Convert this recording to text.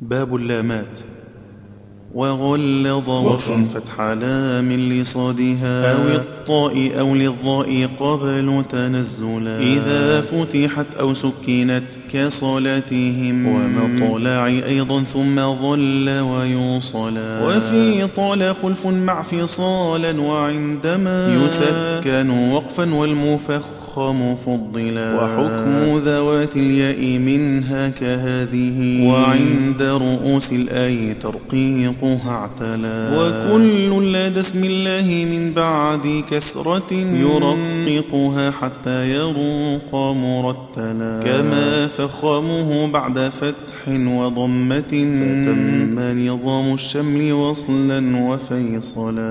باب اللامات. وغلظ وش فتح لام لصادها. أو الطاء أو للضاء قبل تنزلا إذا فتحت أو سكنت كصلاتهم. ومطلع أيضا ثم ظل ويوصلا وفي طال خلف مع فصالا وعندما يسكن وقفا والمفخم فضلا. وحكم ذوات الياء منها كهذه. وعند رؤوس الآي ترقيقها اعتلا وكل لدى اسم الله من بعد كسرة يرققها حتى يروق مرتلا. كما فخمه بعد فتح وضمة. فتم. نظام الشمل وصلا وفيصلا.